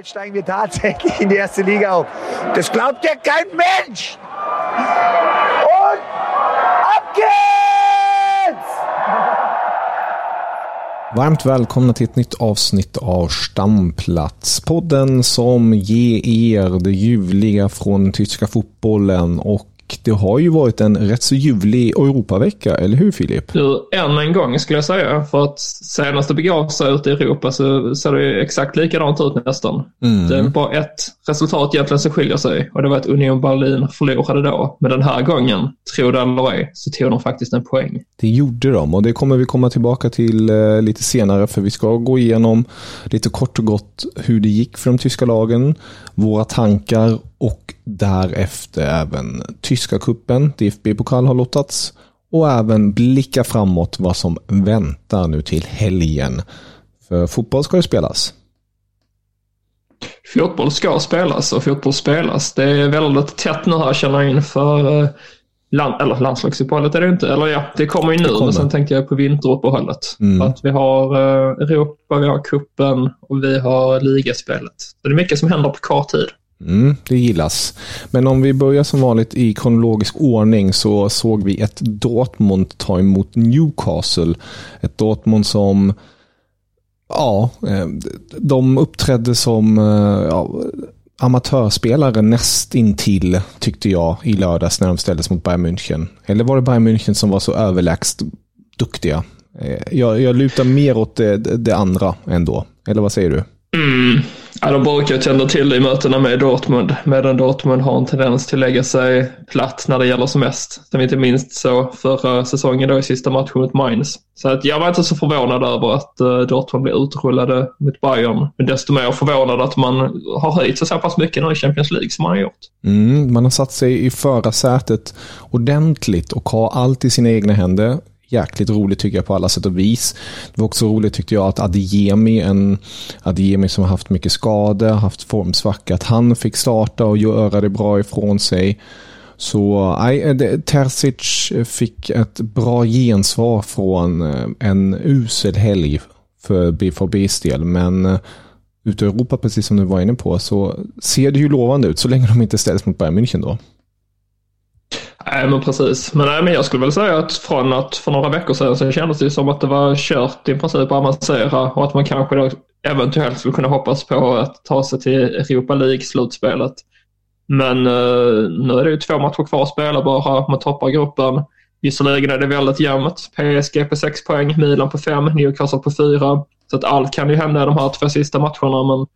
Heute steigen wir tatsächlich in die erste Liga auf. Das glaubt ja kein Mensch! Und ab geht's! Varmt välkomna till ett nytt avsnitt av Stamplats. Podden som ger er det ljuvliga från tyska fotbollen och det har ju varit en rätt så ljuvlig Europavecka, eller hur Filip? Än en gång skulle jag säga. För att senast det begav sig ute i Europa så ser det ju exakt likadant ut nästan. Mm. Det är bara ett resultat egentligen som skiljer sig och det var att Union Berlin förlorade då. Men den här gången, tro det eller ej, så tog de faktiskt en poäng. Det gjorde de och det kommer vi komma tillbaka till eh, lite senare för vi ska gå igenom lite kort och gott hur det gick för de tyska lagen, våra tankar och därefter även tyska kuppen, DFB-pokal har lottats och även blicka framåt vad som väntar nu till helgen. För fotboll ska ju spelas. Fotboll ska spelas och fotboll spelas. Det är väldigt tätt nu här känner jag inför eh, land, eller landslagsuppehållet är det inte. Eller ja, det kommer ju nu. kommer. Men sen tänker jag på vinteruppehållet. Mm. Att vi har eh, Europa, vi har kuppen och vi har ligaspelet. Så det är mycket som händer på kort tid. Mm, det gillas. Men om vi börjar som vanligt i kronologisk ordning så såg vi ett Dortmund ta emot Newcastle. Ett Dortmund som, ja, eh, de uppträdde som eh, ja, amatörspelare näst intill tyckte jag i lördags när de ställdes mot Bayern München. Eller var det Bayern München som var så överlägset duktiga? Eh, jag, jag lutar mer åt det, det andra ändå. Eller vad säger du? Mm. Ja, de brukar ju tända till i mötena med Dortmund, medan Dortmund har en tendens till att lägga sig platt när det gäller som mest. Som inte minst så förra säsongen då i sista matchen mot Mainz. Så att jag var inte så förvånad över att eh, Dortmund blev utrullade mot Bayern, men desto mer förvånad att man har höjt sig så pass mycket nu i Champions League som man har gjort. Mm, man har satt sig i förarsätet ordentligt och har allt i sina egna händer. Jäkligt roligt tycker jag på alla sätt och vis. Det var också roligt tyckte jag att Adeyemi, en Adeyemi som har haft mycket skador, haft formsvacka, att han fick starta och göra det bra ifrån sig. Så nej, eh, Terzic eh, fick ett bra gensvar från eh, en usel helg för BVBs del. Men ute i Europa, precis som du var inne på, så ser det ju lovande ut så länge de inte ställs mot Bayern München då. Nej, men precis. Men, nej, men jag skulle väl säga att från att för några veckor sedan så kändes det ju som att det var kört i princip att avancera och att man kanske då eventuellt skulle kunna hoppas på att ta sig till Europa League-slutspelet. Men eh, nu är det ju två matcher kvar att spela bara. Man toppar gruppen. Visserligen är det väldigt jämnt. PSG på 6 poäng, Milan på 5, Newcastle på 4. Så att allt kan ju hända i de här två sista matcherna men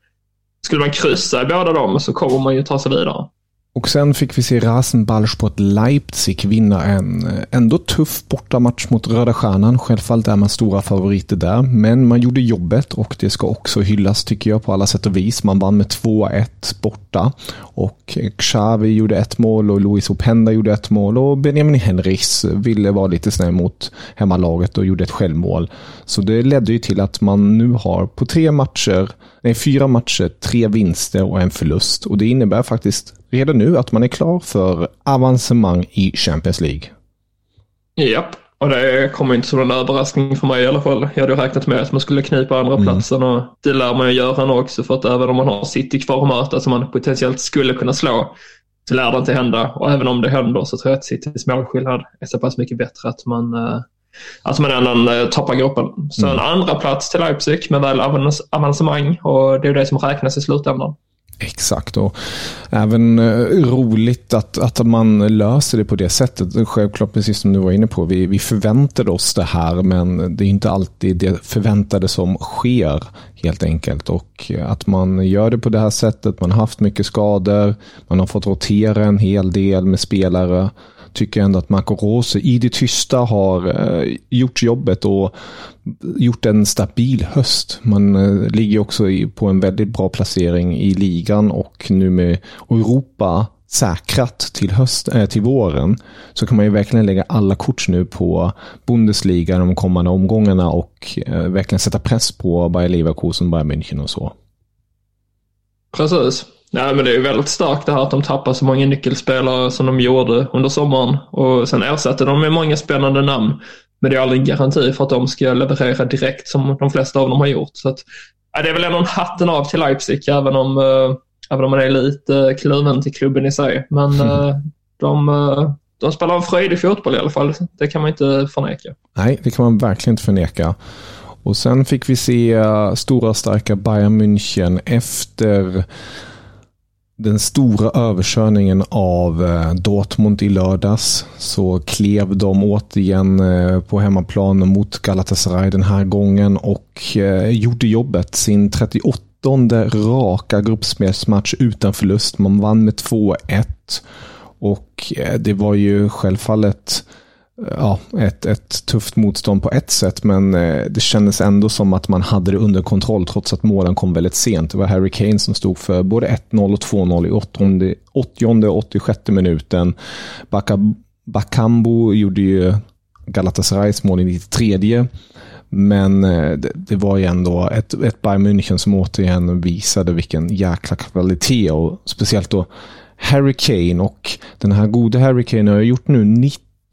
skulle man kryssa i båda dem så kommer man ju ta sig vidare. Och sen fick vi se Rasenballsport Leipzig vinna en eh, ändå tuff bortamatch mot Röda Stjärnan. Självfallet är man stora favoriter där, men man gjorde jobbet och det ska också hyllas tycker jag på alla sätt och vis. Man vann med 2-1 borta och Xavi gjorde ett mål och Luis Openda gjorde ett mål och Benjamin Henrichs ville vara lite snäll mot hemmalaget och gjorde ett självmål. Så det ledde ju till att man nu har på tre matcher, nej fyra matcher, tre vinster och en förlust och det innebär faktiskt redan nu att man är klar för avancemang i Champions League. Japp, och det kommer inte som en överraskning för mig i alla fall. Jag hade ju räknat med att man skulle knipa andra platsen och det lär man ju göra nu också för att även om man har City kvar att möta som man potentiellt skulle kunna slå så lär det inte hända. Och även om det händer så tror jag att Citys målskillnad är så pass mycket bättre att man eh, Att man ändå eh, toppar gruppen. Så en andra plats till Leipzig med väl avancemang och det är det som räknas i slutändan. Exakt och även eh, roligt att, att man löser det på det sättet. Självklart precis som du var inne på, vi, vi förväntade oss det här men det är inte alltid det förväntade som sker helt enkelt. Och eh, att man gör det på det här sättet, man har haft mycket skador, man har fått rotera en hel del med spelare tycker jag ändå att Marco Rose i det tysta har eh, gjort jobbet och gjort en stabil höst. Man eh, ligger också på en väldigt bra placering i ligan och nu med Europa säkrat till, höst, äh, till våren så kan man ju verkligen lägga alla kort nu på Bundesliga de kommande omgångarna och äh, verkligen sätta press på Bayer Leverkusen, Bayern München och så. Precis. Nej, men det är väldigt starkt det här att de tappar så många nyckelspelare som de gjorde under sommaren och sen ersätter de med många spännande namn. Men det är aldrig en garanti för att de ska leverera direkt som de flesta av dem har gjort. Så att, ja, det är väl ändå en hatten av till Leipzig även om uh, Även om man är lite kluven till klubben i sig. Men mm. de, eh, de spelar en fröjdig fotboll i alla fall. Det kan man inte förneka. Nej, det kan man verkligen inte förneka. Och sen fick vi se eh, stora starka Bayern München efter den stora överkörningen av eh, Dortmund i lördags så klev de återigen eh, på hemmaplan mot Galatasaray den här gången och eh, gjorde jobbet. Sin 38 raka gruppspelsmatch utan förlust. Man vann med 2-1. Och det var ju självfallet ja, ett, ett tufft motstånd på ett sätt, men eh, det kändes ändå som att man hade det under kontroll trots att målen kom väldigt sent. Det var Harry Kane som stod för både 1-0 och 2-0 i 80, 80 och 86 minuten. Bakambu gjorde ju Galatasarays mål i 93. Men eh, det, det, var ju ändå ett, ett Bayern München som återigen visade vilken jäkla kvalitet och speciellt då Harry Kane och den här gode Harry Kane har gjort nu 90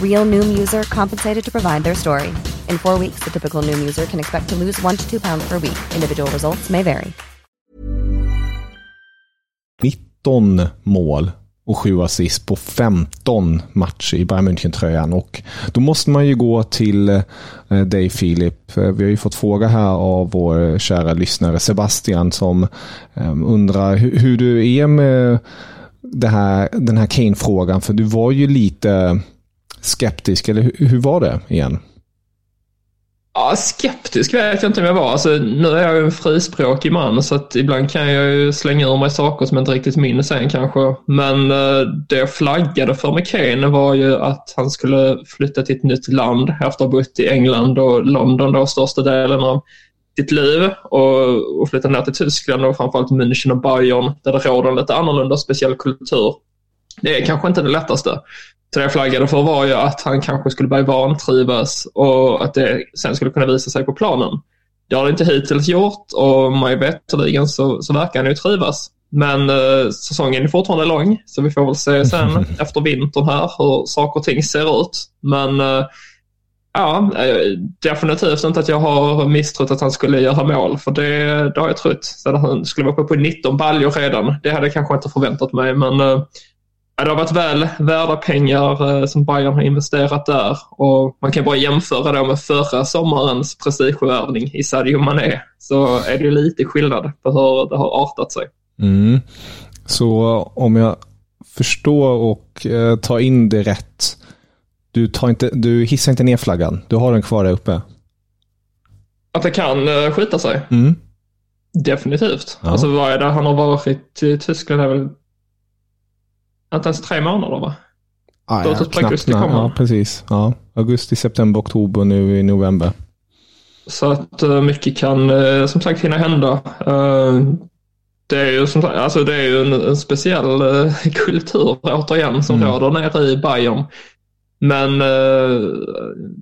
Real Noom user compensated to provide their story. In four weeks, the typical Noom user can expect to lose one to two pounds per week. Individual results may vary. 19 mål och 7 assist på 15 matcher i Bayern München-tröjan. Och då måste man ju gå till eh, dig Filip. Eh, vi har ju fått fråga här av vår kära lyssnare Sebastian som ehm, undrar hur, du är med det här, den här Kane-frågan. För du var ju lite skeptisk, eller hur var det igen? Ja, skeptisk vet jag inte om jag var. Alltså, nu är jag ju en frispråkig man så att ibland kan jag ju slänga ur mig saker som jag inte riktigt minns än kanske. Men eh, det jag flaggade för med Kane var ju att han skulle flytta till ett nytt land efter att ha bott i England och London då största delen av sitt liv och, och flytta ner till Tyskland och framförallt München och Bayern där det råder en lite annorlunda speciell kultur. Det är kanske inte det lättaste. Det jag flaggade för var ju att han kanske skulle börja vantrivas och att det sen skulle kunna visa sig på planen. Det har det inte hittills gjort och mig veterligen så, så verkar han ju trivas. Men eh, säsongen är fortfarande lång så vi får väl se sen efter vintern här hur saker och ting ser ut. Men eh, ja, eh, definitivt inte att jag har misstrott att han skulle göra mål för det, det har jag trott. Så att han skulle vara uppe på 19 baljor redan, det hade jag kanske inte förväntat mig. Men eh, Ja, det har varit väl värda pengar eh, som Bayern har investerat där och man kan bara jämföra då med förra sommarens prestigevärvning i Sadio Mané så är det lite skillnad på hur det har artat sig. Mm. Så om jag förstår och eh, tar in det rätt. Du, tar inte, du hissar inte ner flaggan. Du har den kvar där uppe. Att det kan eh, skita sig? Mm. Definitivt. Ja. Alltså vad är det han har varit i Tyskland? är väl inte ens tre månader va? Ah, ja, knappt, kommer. Ja, precis. Ja. Augusti, september, oktober, nu i november. Så att uh, mycket kan uh, som sagt hinna hända. Uh, det är ju, som, alltså det är ju en, en speciell kultur återigen som mm. råder nere i Bayern. Men eh,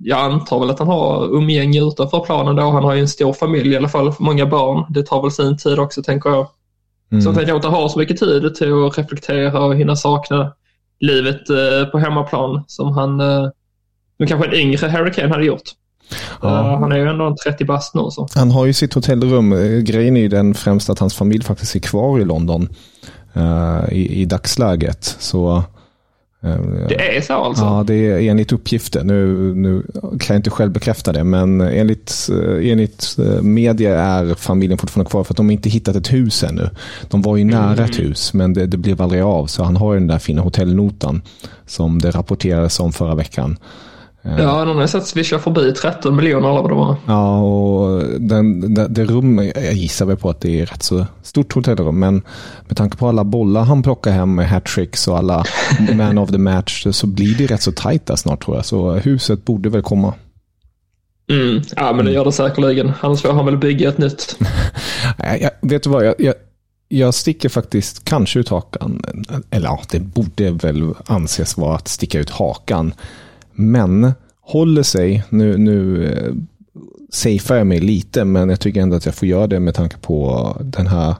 jag antar väl att han har umgänge utanför planen då. Han har ju en stor familj i alla fall, många barn. Det tar väl sin tid också tänker jag. Mm. Så han kanske inte har så mycket tid till att reflektera och hinna sakna livet eh, på hemmaplan som han, eh, som kanske en yngre Harry Kane hade gjort. Ja. Han är ju ändå en 30 bast nu. Så. Han har ju sitt hotellrum. Grejen är ju den främst att hans familj faktiskt är kvar i London uh, i, i dagsläget. Så Eh, det är så alltså? Ja, det är enligt uppgifter. Nu, nu kan jag inte själv bekräfta det, men enligt, eh, enligt eh, media är familjen fortfarande kvar för att de inte hittat ett hus ännu. De var ju nära mm. ett hus, men det, det blev aldrig av, så han har den där fina hotellnotan som det rapporterades om förra veckan. Ja, någon har sett swisha förbi 13 miljoner eller vad det var. Ja, och den, det, det rum, jag gissar väl på att det är rätt så stort hotellrum, men med tanke på alla bollar han plockar hem med hattricks och alla man of the match så blir det rätt så tajt där snart tror jag. Så huset borde väl komma. Mm, ja, men det gör det säkerligen. Annars får han väl bygga ett nytt. jag, vet du vad, jag, jag, jag sticker faktiskt kanske ut hakan. Eller ja, det borde väl anses vara att sticka ut hakan. Men håller sig, nu, nu eh, safear jag mig lite, men jag tycker ändå att jag får göra det med tanke på den här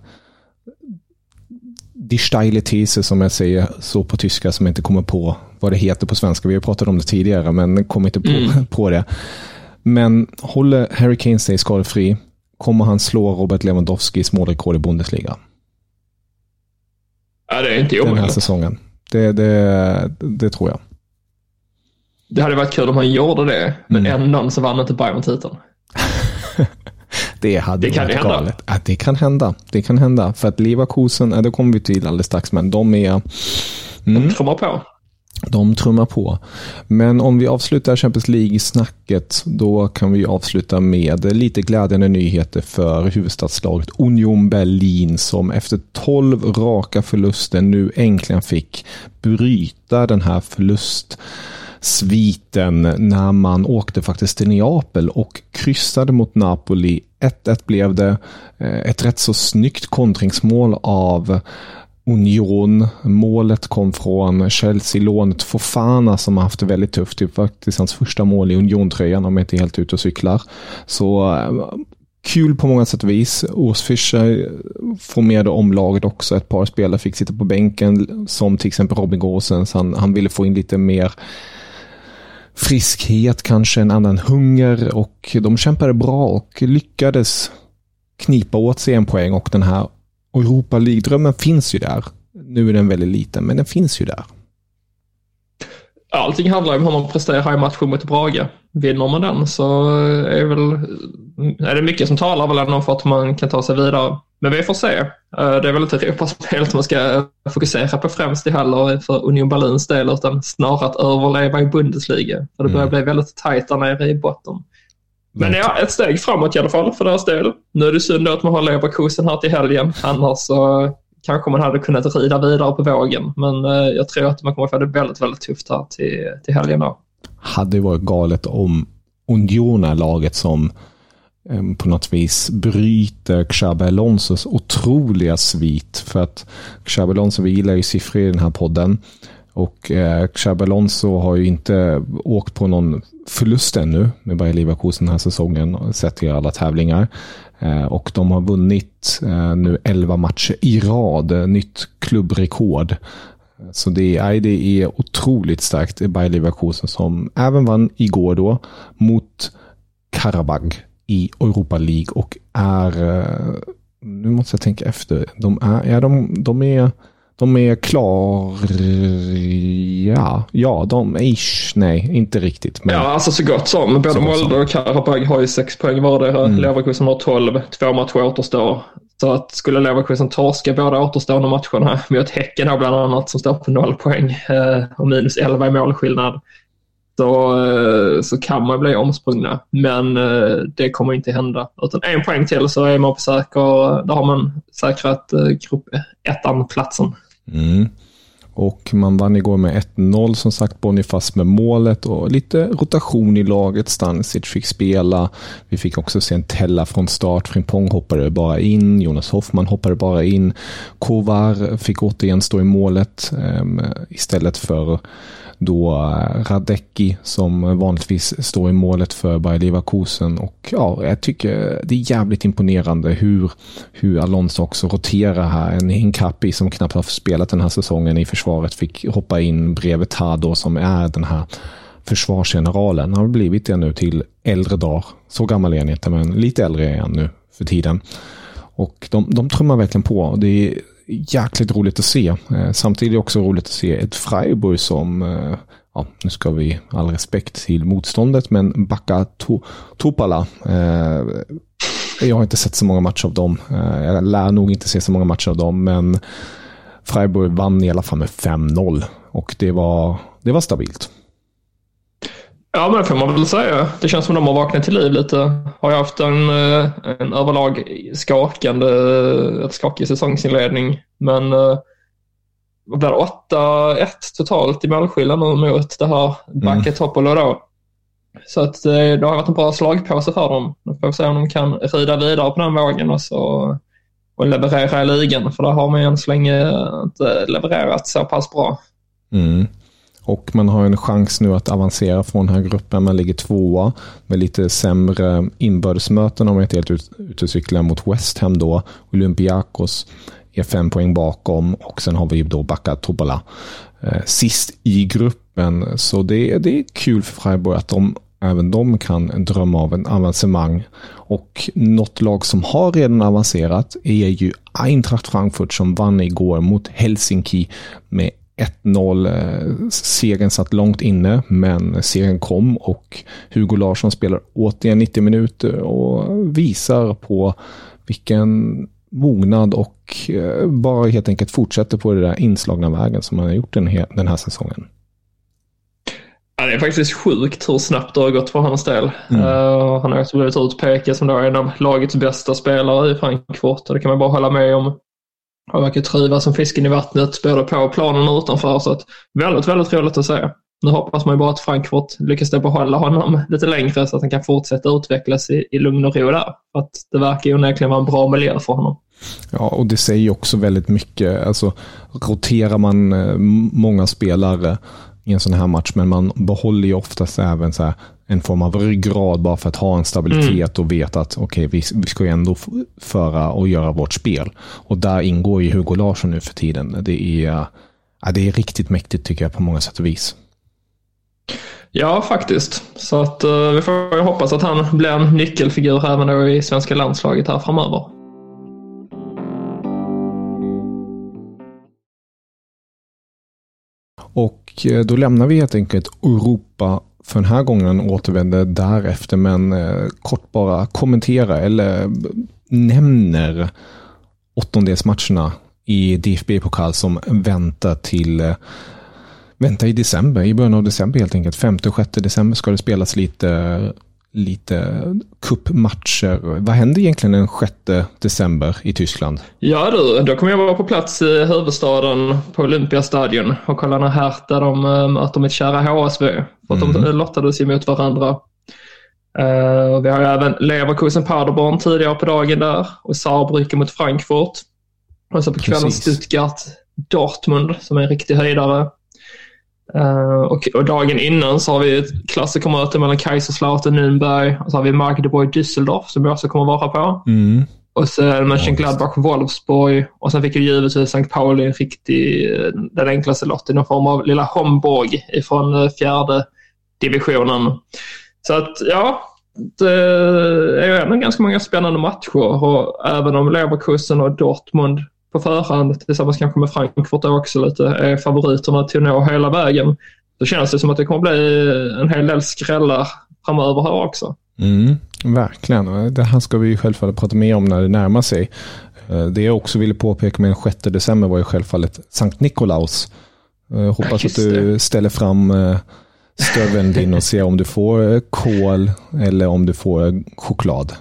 Die steile These som jag säger så på tyska som jag inte kommer på vad det heter på svenska. Vi har pratat om det tidigare men kommer inte på, mm. på det. Men håller Harry Kane sig skadefri kommer han slå Robert Lewandowskis målrekord i Bundesliga. Ja, det är inte omöjligt. Den här säsongen. Det, det, det tror jag. Det hade varit kul om han gjorde det, men mm. ändå så vann inte Bayern titeln. det hade det kan varit hända. galet. Ja, det kan hända. Det kan hända. För att Leverkusen, ja, det kommer vi till alldeles strax, men de är... Mm, de trummar på. De trummar på. Men om vi avslutar Champions League-snacket, då kan vi avsluta med lite glädjande nyheter för huvudstadslaget Union Berlin som efter tolv raka förluster nu äntligen fick bryta den här förlust sviten när man åkte faktiskt till Neapel och kryssade mot Napoli. 1-1 blev det. Eh, ett rätt så snyggt kontringsmål av Union. Målet kom från Chelsea-lånet Fofana som har haft det väldigt tufft. Det är faktiskt hans första mål i Union-tröjan om jag inte är helt ute och cyklar. Så eh, kul på många sätt och vis. Urs Fischer formerade om laget också. Ett par spelare fick sitta på bänken som till exempel Robin Gåsens. Han, han ville få in lite mer friskhet, kanske en annan hunger och de kämpade bra och lyckades knipa åt sig en poäng och den här Europa League-drömmen finns ju där. Nu är den väldigt liten, men den finns ju där. Allting handlar om hur man presterar i matchen mot Brage. Vinner man den så är, väl, är det mycket som talar väl ändå för att man kan ta sig vidare. Men vi får se. Eh, det är väl inte Europaspelet man ska fokusera på främst i heller för Union Berlins del utan snarare att överleva i Bundesliga. För det börjar mm. bli väldigt tajt där nere i botten. Men ja, ett steg framåt i alla fall för deras del. Nu är det synd att man har Leverkusen här till helgen. Annars så kanske man hade kunnat rida vidare på vågen. Men eh, jag tror att man kommer få det väldigt, väldigt tufft här till, till helgen. Då. Hade det varit galet om Union är laget som Ehm, på något vis bryter Xabi Alonsos otroliga svit. För att Xabi Alonso, vi gillar ju siffror i den här podden. Och eh, Xabi Alonso har ju inte åkt på någon förlust ännu med Bayer Leverkusen den här säsongen sett till alla tävlingar. Eh, och de har vunnit eh, nu 11 matcher i rad, eh, nytt klubbrekord. Så det är, det är otroligt starkt, Bayer Leverkusen som även vann igår då mot Karabag i Europa League och är, eh, nu måste jag tänka efter, de är, ja, de, de är, de är klar, ja, ja, de, ish, nej, inte riktigt. Men... Ja, alltså så gott som. Både Molde och Karabag har ju sex poäng vardera. Mm. Leverkusen har tolv, två matcher återstår. Så att skulle Leverkusen torska båda återstående matcherna mot Häcken då bland annat som står på noll poäng eh, och minus elva i målskillnad så, eh, så kan man bli omsprungna. Men eh, det kommer inte hända. Utan en poäng till så är man på säker, då har man säkrat eh, grupp ettan-platsen. Mm. Och man vann igår med 1-0 som sagt. Boniface med målet och lite rotation i laget. Stanisic fick spela. Vi fick också se en Tella från start. Frimpong hoppade bara in. Jonas Hoffman hoppade bara in. Kovar fick återigen stå i målet um, istället för då eh, Radecki som vanligtvis står i målet för Bayer Leverkusen. Och ja, jag tycker det är jävligt imponerande hur, hur Alonso också roterar här. En Hinkapi som knappt har spelat den här säsongen i försvaret fick hoppa in bredvid Tado som är den här försvarsgeneralen. Han har blivit det nu till äldre dag. Så gammal är han inte, men lite äldre är han nu för tiden. Och de, de trummar verkligen på. Det är jäkligt roligt att se. Eh, samtidigt också roligt att se ett Freiburg som, eh, ja, nu ska vi all respekt till motståndet, men Backa to, Topala. Eh, jag har inte sett så många matcher av dem. Jag lär nog inte se så många matcher av dem, men Freiburg vann i alla fall med 5-0 och det var, det var stabilt. Ja, men det får man väl säga. Det känns som de har vaknat till liv lite. Har ju haft en, eh, en överlag skakande, ett skakig säsongsinledning. Men eh, vad blir 8-1 totalt i målskillnad nu mot det här Backe Topolo då. Så att eh, det har varit en bra slagpåse för dem. Nu får vi se om de kan rida vidare på den vågen och, så, och leverera i ligan. För där har man ju än så länge inte levererat så pass bra. Mm. Och man har en chans nu att avancera från den här gruppen. Man ligger tvåa med lite sämre inbördesmöten om jag inte helt ute och cyklar mot West Ham då. Olympiakos är fem poäng bakom och sen har vi då Backa Tobala eh, sist i gruppen. Så det, det är kul för Freiburg att de även de kan drömma av en avancemang. Och något lag som har redan avancerat är ju Eintracht Frankfurt som vann igår mot Helsinki med 1-0. Eh, segern satt långt inne, men segern kom och Hugo Larsson spelar återigen 90 minuter och visar på vilken mognad och eh, bara helt enkelt fortsätter på den där inslagna vägen som han har gjort den här, den här säsongen. Ja, det är faktiskt sjukt hur snabbt det har gått för hans del. Mm. Uh, han har också blivit utpekad som då en av lagets bästa spelare i Frankfurt och det kan man bara hålla med om. Han verkar trivas som fisken i vattnet både på planen och utanför. Så att, väldigt, väldigt roligt att se. Nu hoppas man ju bara att Frankfurt lyckas behålla honom lite längre så att han kan fortsätta utvecklas i, i lugn och ro där. För att det verkar ju onekligen vara en bra miljö för honom. Ja, och det säger ju också väldigt mycket. Alltså, roterar man eh, många spelare i en sån här match, men man behåller ju oftast även så här, en form av ryggrad bara för att ha en stabilitet mm. och veta att okej, okay, vi, vi ska ju ändå föra och göra vårt spel. Och där ingår ju Hugo Larsson nu för tiden. Det är, ja, det är riktigt mäktigt tycker jag på många sätt och vis. Ja, faktiskt. Så att uh, vi får ju hoppas att han blir en nyckelfigur även då i svenska landslaget här framöver. Och eh, då lämnar vi helt enkelt Europa för den här gången återvänder därefter, men eh, kort bara kommentera eller nämner åttondelsmatcherna i DFB-pokal som väntar till eh, väntar i december, i början av december helt enkelt. 5 och 6 december ska det spelas lite lite kuppmatcher. Vad händer egentligen den 6 december i Tyskland? Ja du, då kommer jag vara på plats i huvudstaden på Olympiastadion och kolla när Hertha de eh, möter mitt kära HSV. För att mm. de lottades ju mot varandra. Uh, vi har även Leverkusen Paderborn tidigare på dagen där och Saarbrücken mot Frankfurt. Och så på kvällen Stuttgart Dortmund som är en riktig höjdare. Uh, och, och, dagen innan så har vi ett klassikermöte mellan Kaiserslautern och Nürnberg. Och så har vi Magdeburg Düsseldorf som vi också kommer vara på. Mm. Och sen Mönchengladbach Wolfsburg. Och sen fick ju givetvis St. Pauli en riktig, den enklaste lotten, någon form av lilla Homburg ifrån eh, fjärde divisionen. Så att ja, det är ju ändå ganska många spännande matcher. Och även om Leverkusen och Dortmund på förhand tillsammans kanske med Frankfurt också lite är favoriterna till att nå hela vägen. Då känns det som att det kommer bli en hel del skrällar framöver här också. Mm, verkligen. Det här ska vi självfallet prata mer om när det närmar sig. Eh, det jag också ville påpeka med den 6 december var ju självfallet Sankt Nikolaus. Jag eh, hoppas att du ställer fram eh, stöveln din och ser om du får kol eller om du får choklad.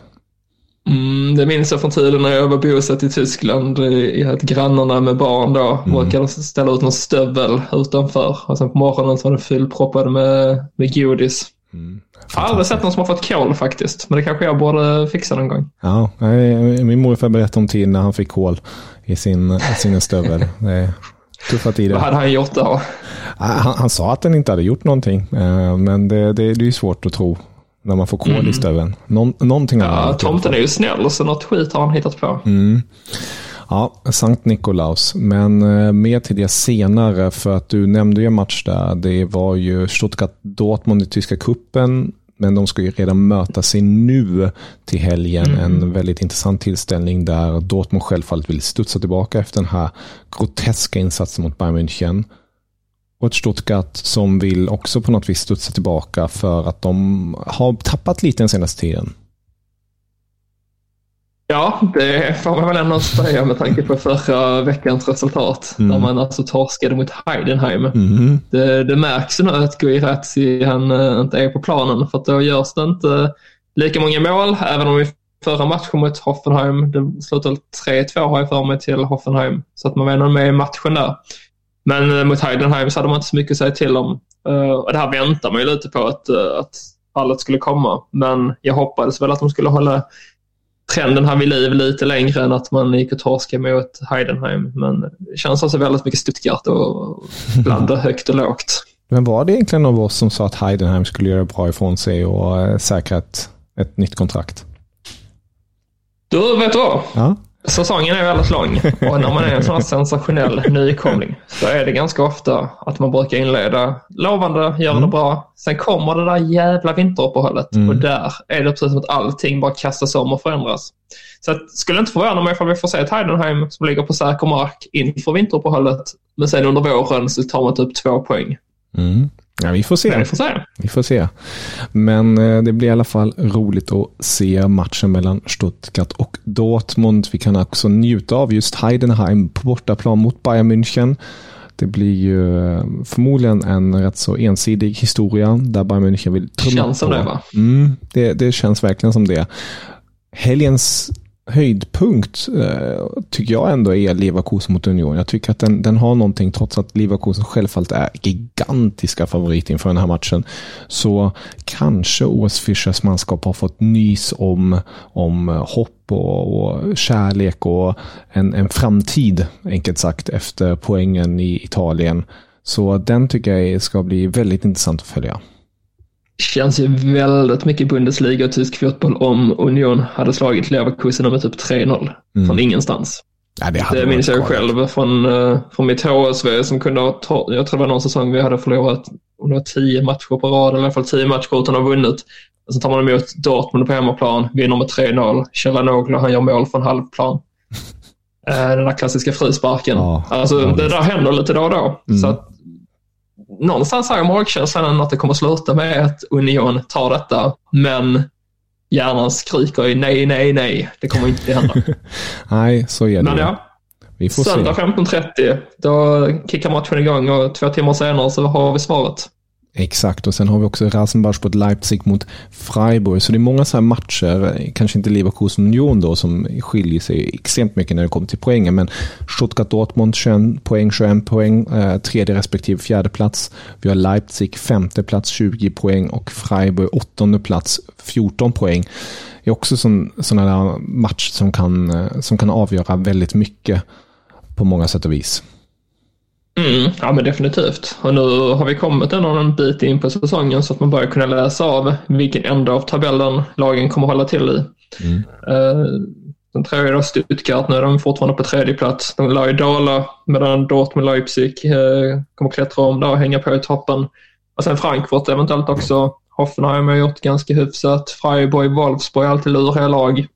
Mm, det minns jag från tiden när jag var bosatt i Tyskland i att grannarna med barn då mm. brukade ställa ut någon stövel utanför och sen på morgonen så var den fullproppad med, med godis. Mm. Jag har aldrig sett någon som har fått kol faktiskt, men det kanske jag borde fixa någon gång. Ja, min morfar berättade om tiden när han fick kol i sin, sin stövel. Tuffat i det. Vad hade han gjort då? Han, han sa att den inte hade gjort någonting, eh, men det, det, det är svårt att tro när man får kol Mm. i stöveln. Någon, någonting Ja, tomten är ju snäll, så något skit har han hittat på. Mm. Ja, Sankt Nikolaus. Men eh, mer till det senare, för att du nämnde ju en match där. Det var ju Stuttgart-Dortmund i tyska kuppen men de ska ju redan möta sig nu till helgen. En väldigt intressant tillställning där Dortmund självfallet vill studsa tillbaka efter den här groteska insatsen mot Bayern München. Och ett Stuttgart som vill också på något vis studsa tillbaka för att de har tappat lite den senaste tiden. Ja, det får man väl ändå säga med tanke på förra veckans resultat. Mm. Där man alltså torskade mot Heidenheim. Mhm. Det, det märks ju nu att Guirazzi han eh, inte är på planen för att då görs det inte lika många mål. Även om i förra matchen mot Hoffenheim, det slutade 3-2 har jag för mig till Hoffenheim. Så att man var ändå med i matchen där. Men eh, mot Heidenheim så hade man inte så mycket att säga till om. Eh, och det här väntar man ju lite på att, att fallet skulle komma. Men jag hoppades väl att de skulle hålla trenden här vid liv lite längre än att man gick och torskade mot Heidenheim. Men det känns alltså väldigt mycket Stuttgart och blanda högt och lågt. Men var det egentligen av oss som sa att Heidenheim skulle göra bra ifrån sig och eh, säkra ett, ett nytt kontrakt? Du, vet du vad? Ja. Säsongen är väldigt lång och när man är en sån här sensationell nykomling så är det ganska ofta att man brukar inleda lovande, göra det bra. Sen kommer det där jävla vinteruppehållet och där är det precis som att allting bara kastas om och förändras. Så att, skulle inte förvåna mig ifall vi får se ett Heidenheim som ligger på säker mark inför vinteruppehållet. Men sen under våren så tar man typ två poäng. Mm. Ja, vi får se. Vi får se. Vi får se. Men eh, det blir i alla fall roligt att se matchen mellan Stuttgart och Dortmund. Vi kan också njuta av just Heidenheim på bortaplan mot Bayern München. Det blir ju eh, förmodligen en rätt så ensidig historia där Bayern München vill trumma Känns som på. det, va? Mm, det, det känns verkligen som det. Helgens höjdpunkt eh, tycker jag ändå är Leverkusen mot Union. Jag tycker att den, den har någonting, trots att Leverkusen självfallet är gigantiska favorit inför den här matchen, så kanske OS Fischers manskap har fått nys om, om hopp och, och kärlek och en, en framtid, enkelt sagt, efter poängen i Italien. Så den tycker jag ska bli väldigt intressant att följa känns ju väldigt mycket Bundesliga och tysk fotboll om Union hade slagit Leverkusen med typ 3-0 från ingenstans. Ja, det Det minns jag själv från, eh, från mitt HSV som kunde ha, jag tror det var någon säsong vi hade förlorat om det var tio matcher på rad, eller i alla fall tio matcher utan att ha vunnit. Och så tar man emot Dortmund på hemmaplan, vinner med 3-0. Chalanoglu, han gör mål från halvplan. Eh, Den där klassiska frisparken. Ja, alltså, ja, det där händer lite då och då. Så att, någonstans har jag magkänslan att det kommer sluta med att Union tar detta, men hjärnan skriker ju nej, nej, nej. Det kommer inte hända. Nej, så är det. Men ja, Vi får Söndag se. 15.30, då kickar matchen igång och två timmar senare så har vi svaret. Exakt, och sen har vi också Rasenbach mot Leipzig mot Freiburg. Så det är många så här matcher, kanske inte Leverkusen Union då, som skiljer sig extremt mycket när det kommer till poängen. Men Stuttgart Dortmund 21 poäng, 21 poäng, eh, tredje respektive fjärde plats. Vi har Leipzig femte plats, 20 poäng och Freiburg åttonde plats, 14 poäng. Det är också sådana där match som kan, eh, som kan avgöra väldigt mycket på många sätt och vis. Mm, ja men definitivt. Och nu har vi kommit ändå en bit in på säsongen så att man börjar kunna läsa av vilken ända av tabellen lagen kommer hålla till i. Uh, sen tror jag då Stuttgart, nu är de fortfarande på tredje plats. De lär ju dala medan Dortmund Leipzig uh, kommer klättra om där och hänga på i toppen. Och sen Frankfurt eventuellt också. Hoffenheim har gjort ganska hyfsat. Freiburg, Wolfsburg alltid luriga lag.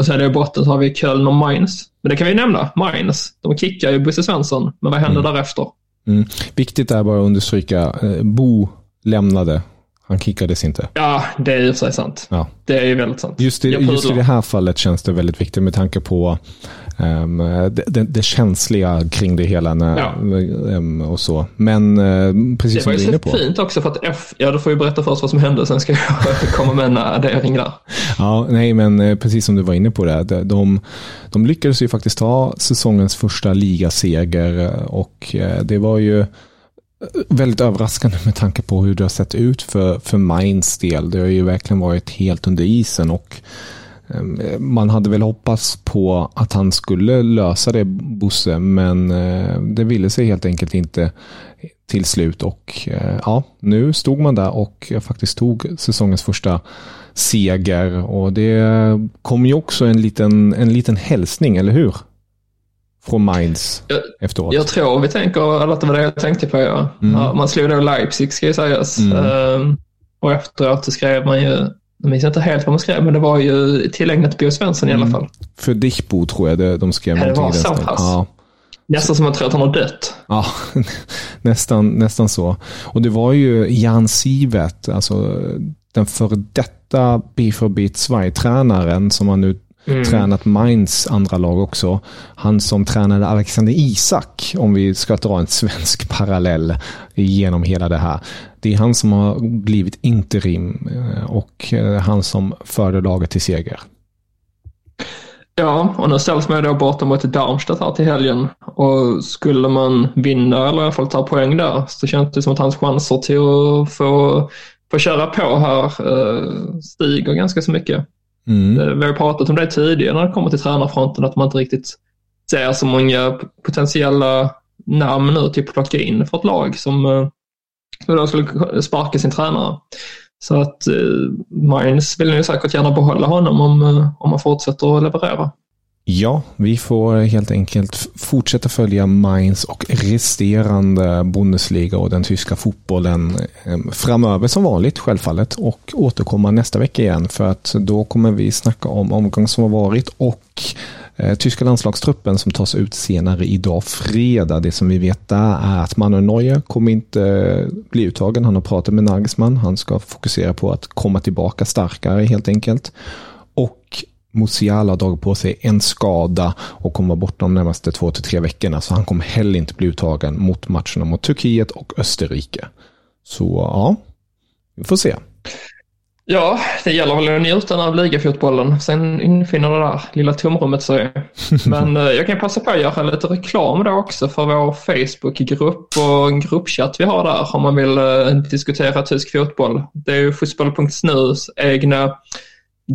Och sen i botten så har vi Köln och Mainz. Men det kan vi nämna, Mainz. De kickar ju Bosse Svensson, men vad händer därefter? Mm. Viktigt är bara att understryka, eh, Bo lämnade. Han kickades inte. Ja, det är ju sig sant. Ja. Det är ju väldigt sant. Just, i, just i det här fallet känns det väldigt viktigt med tanke på ehm, det, det, det känsliga kring det hela. När, Ja. ehm, och så. Men eh, precis Det som var du ju är inne på. fint också för att F, ja du får ju berätta först vad som hände, sen ska jag komma med en addering där. Ja, nej, men eh, precis som du var inne på det. De, de, de lyckades ju faktiskt ta säsongens första ligaseger eh, och det var ju väldigt överraskande med tanke på hur det har sett ut för, för Mainz del. Det har ju verkligen varit helt under isen och ehm, man hade väl hoppats på att han skulle lösa det, Bosse, men eh, det ville sig helt enkelt inte till slut. Och eh, ja, nu stod man där och faktiskt tog säsongens första seger. Och det kom ju också en liten, en liten hälsning, eller hur? Från Mainz jag, efteråt. Jag tror vi tänker, eller det var det jag tänkte på. Ja. Mm. ja man slog då Leipzig ska ju sägas. Mm. Um, och efteråt så skrev man ju jag minns inte helt vad man skrev, men det var ju tillägnat Bo Svensson i alla mm. fall. För Dichbo tror jag det, de skrev. Ja, det var så pass. Ja. Nästan som man tror att han har dött. Ja, nästan, nästan så. Och det var ju Jan Sivet, alltså den före detta BFB Sverige-tränaren som har nu mm. tränat Mainz andra lag också. Han som tränade Alexander Isak, om vi ska dra en svensk parallell genom hela det här. Det är han som har blivit interim eh, och eh, han som förde laget till seger. Ja, och nu ställs man då borta mot Darmstadt här till helgen. Och skulle man vinna eller i alla fall ta poäng där så känns det som att hans chanser till att få, få köra på här eh, stiger ganska så mycket. Mm. Eh, vi har pratat om det tidigare när det kommer till tränarfronten att man inte riktigt ser så många potentiella namn nu till att plocka in för ett lag som eh, då skulle sparka sin tränare. Så att eh, Mainz vill ju säkert gärna behålla honom om, eh, om han fortsätter att leverera. Ja, vi får helt enkelt fortsätta följa Mainz och resterande Bundesliga och den tyska fotbollen ehm, framöver som vanligt självfallet och återkomma nästa vecka igen för att då kommer vi snacka om omgång som har varit och eh, tyska landslagstruppen som tas ut senare idag fredag. Det som vi vet där är att Manuel Neuer kommer inte eh, bli uttagen. Han har pratat med Nagelsmann. Han ska fokusera på att komma tillbaka starkare helt enkelt. Och Musiala har dragit på sig en skada och kommer bort de närmaste två till tre veckorna. Så han kommer heller inte bli uttagen mot matcherna mot Turkiet och Österrike. Så ja, vi får se. Ja, det gäller väl att njuta av ligafotbollen. Sen infinner det där lilla tomrummet sig. Men eh, jag kan passa på att göra lite reklam då också för vår Facebookgrupp och en gruppchatt vi har där om man vill eh, diskutera tysk fotboll. Det är ju fotboll.snus egna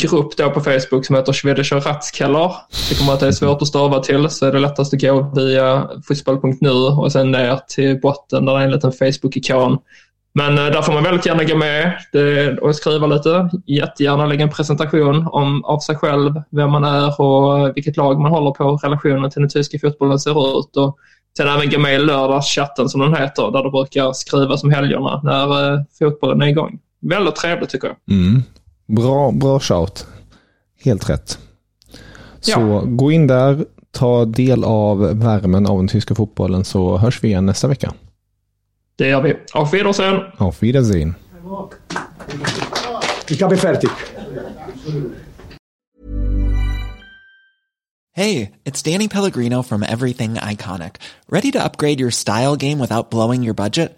grupp då på Facebook som heter Schwedischer Ratskeller. Tycker man att det är svårt att stava till så är det lättast att gå via fotboll.nu och sen ner till botten där det är en liten Facebook-ikon men eh, där får man väldigt gärna gå med och skriva lite. Jättegärna lägga en presentation om, av sig själv, vem man är och vilket lag man håller på, relationen till den tyska fotbollen ser ut. Och sen även gå med i lördagschatten som den heter, där du brukar skriva som helgerna när eh, fotbollen är igång. Väldigt trevligt tycker jag. Mm. Bra, bra shout. Helt rätt. Så ja. gå in där, ta del av värmen av den tyska fotbollen så hörs vi igen nästa vecka. Det gör vi. Auf Wiedersehen! Auf Wiedersehen! Ich habe fertig. Hey, it's Danny Pellegrino from Everything Iconic. Ready to upgrade your style game without blowing your budget?